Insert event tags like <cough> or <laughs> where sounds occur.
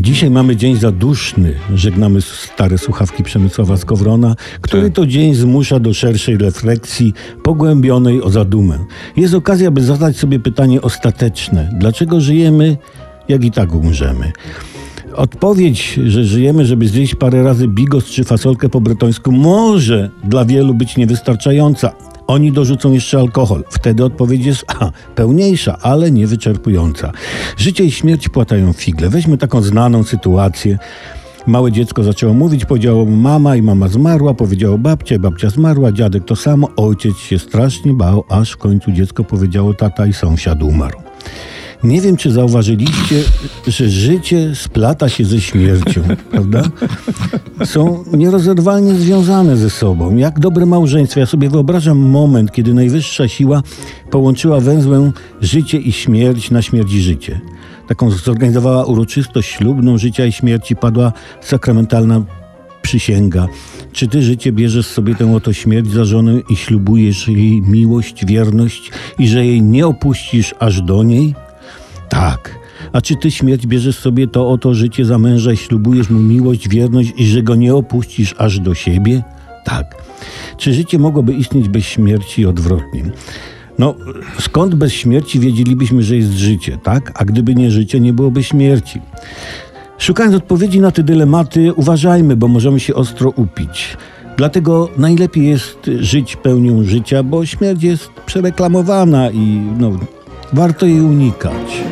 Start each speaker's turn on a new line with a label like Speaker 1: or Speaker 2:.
Speaker 1: Dzisiaj mamy dzień zaduszny. Żegnamy stare słuchawki Przemysława Skowrona, który
Speaker 2: Tak.
Speaker 1: to dzień zmusza do szerszej refleksji, pogłębionej o zadumę. Jest okazja, by zadać sobie pytanie ostateczne. Dlaczego żyjemy, jak i tak umrzemy? Odpowiedź, że żyjemy, żeby zjeść parę razy bigos czy fasolkę po bretońsku, może dla wielu być niewystarczająca. Oni dorzucą jeszcze alkohol. Wtedy odpowiedź jest a, pełniejsza, ale niewyczerpująca. Życie i śmierć płatają figle. Weźmy taką znaną sytuację. Małe dziecko zaczęło mówić, powiedziało mama i mama zmarła, powiedziało babcia i babcia zmarła, dziadek to samo, ojciec się strasznie bał, aż w końcu dziecko powiedziało tata i sąsiad umarł. Nie wiem, czy zauważyliście, że życie splata się ze śmiercią, <laughs> prawda? Są nierozerwalnie związane ze sobą, jak dobre małżeństwo. Ja sobie wyobrażam moment, kiedy najwyższa siła połączyła węzłem życie i śmierć na śmierć i życie. Taką zorganizowała uroczystość ślubną życia i śmierci, padła sakramentalna przysięga. Czy ty życie bierzesz sobie tę oto śmierć za żonę i ślubujesz jej miłość, wierność i że jej nie opuścisz aż do niej? Tak. A czy ty śmierć bierzesz sobie to oto życie za męża i ślubujesz mu miłość, wierność i że go nie opuścisz aż do siebie? Tak. Czy życie mogłoby istnieć bez śmierci i odwrotnie? No, skąd bez śmierci wiedzielibyśmy, że jest życie, tak? A gdyby nie życie, nie byłoby śmierci. Szukając odpowiedzi na te dylematy, uważajmy, bo możemy się ostro upić. Dlatego najlepiej jest żyć pełnią życia, bo śmierć jest przereklamowana i no, warto jej unikać.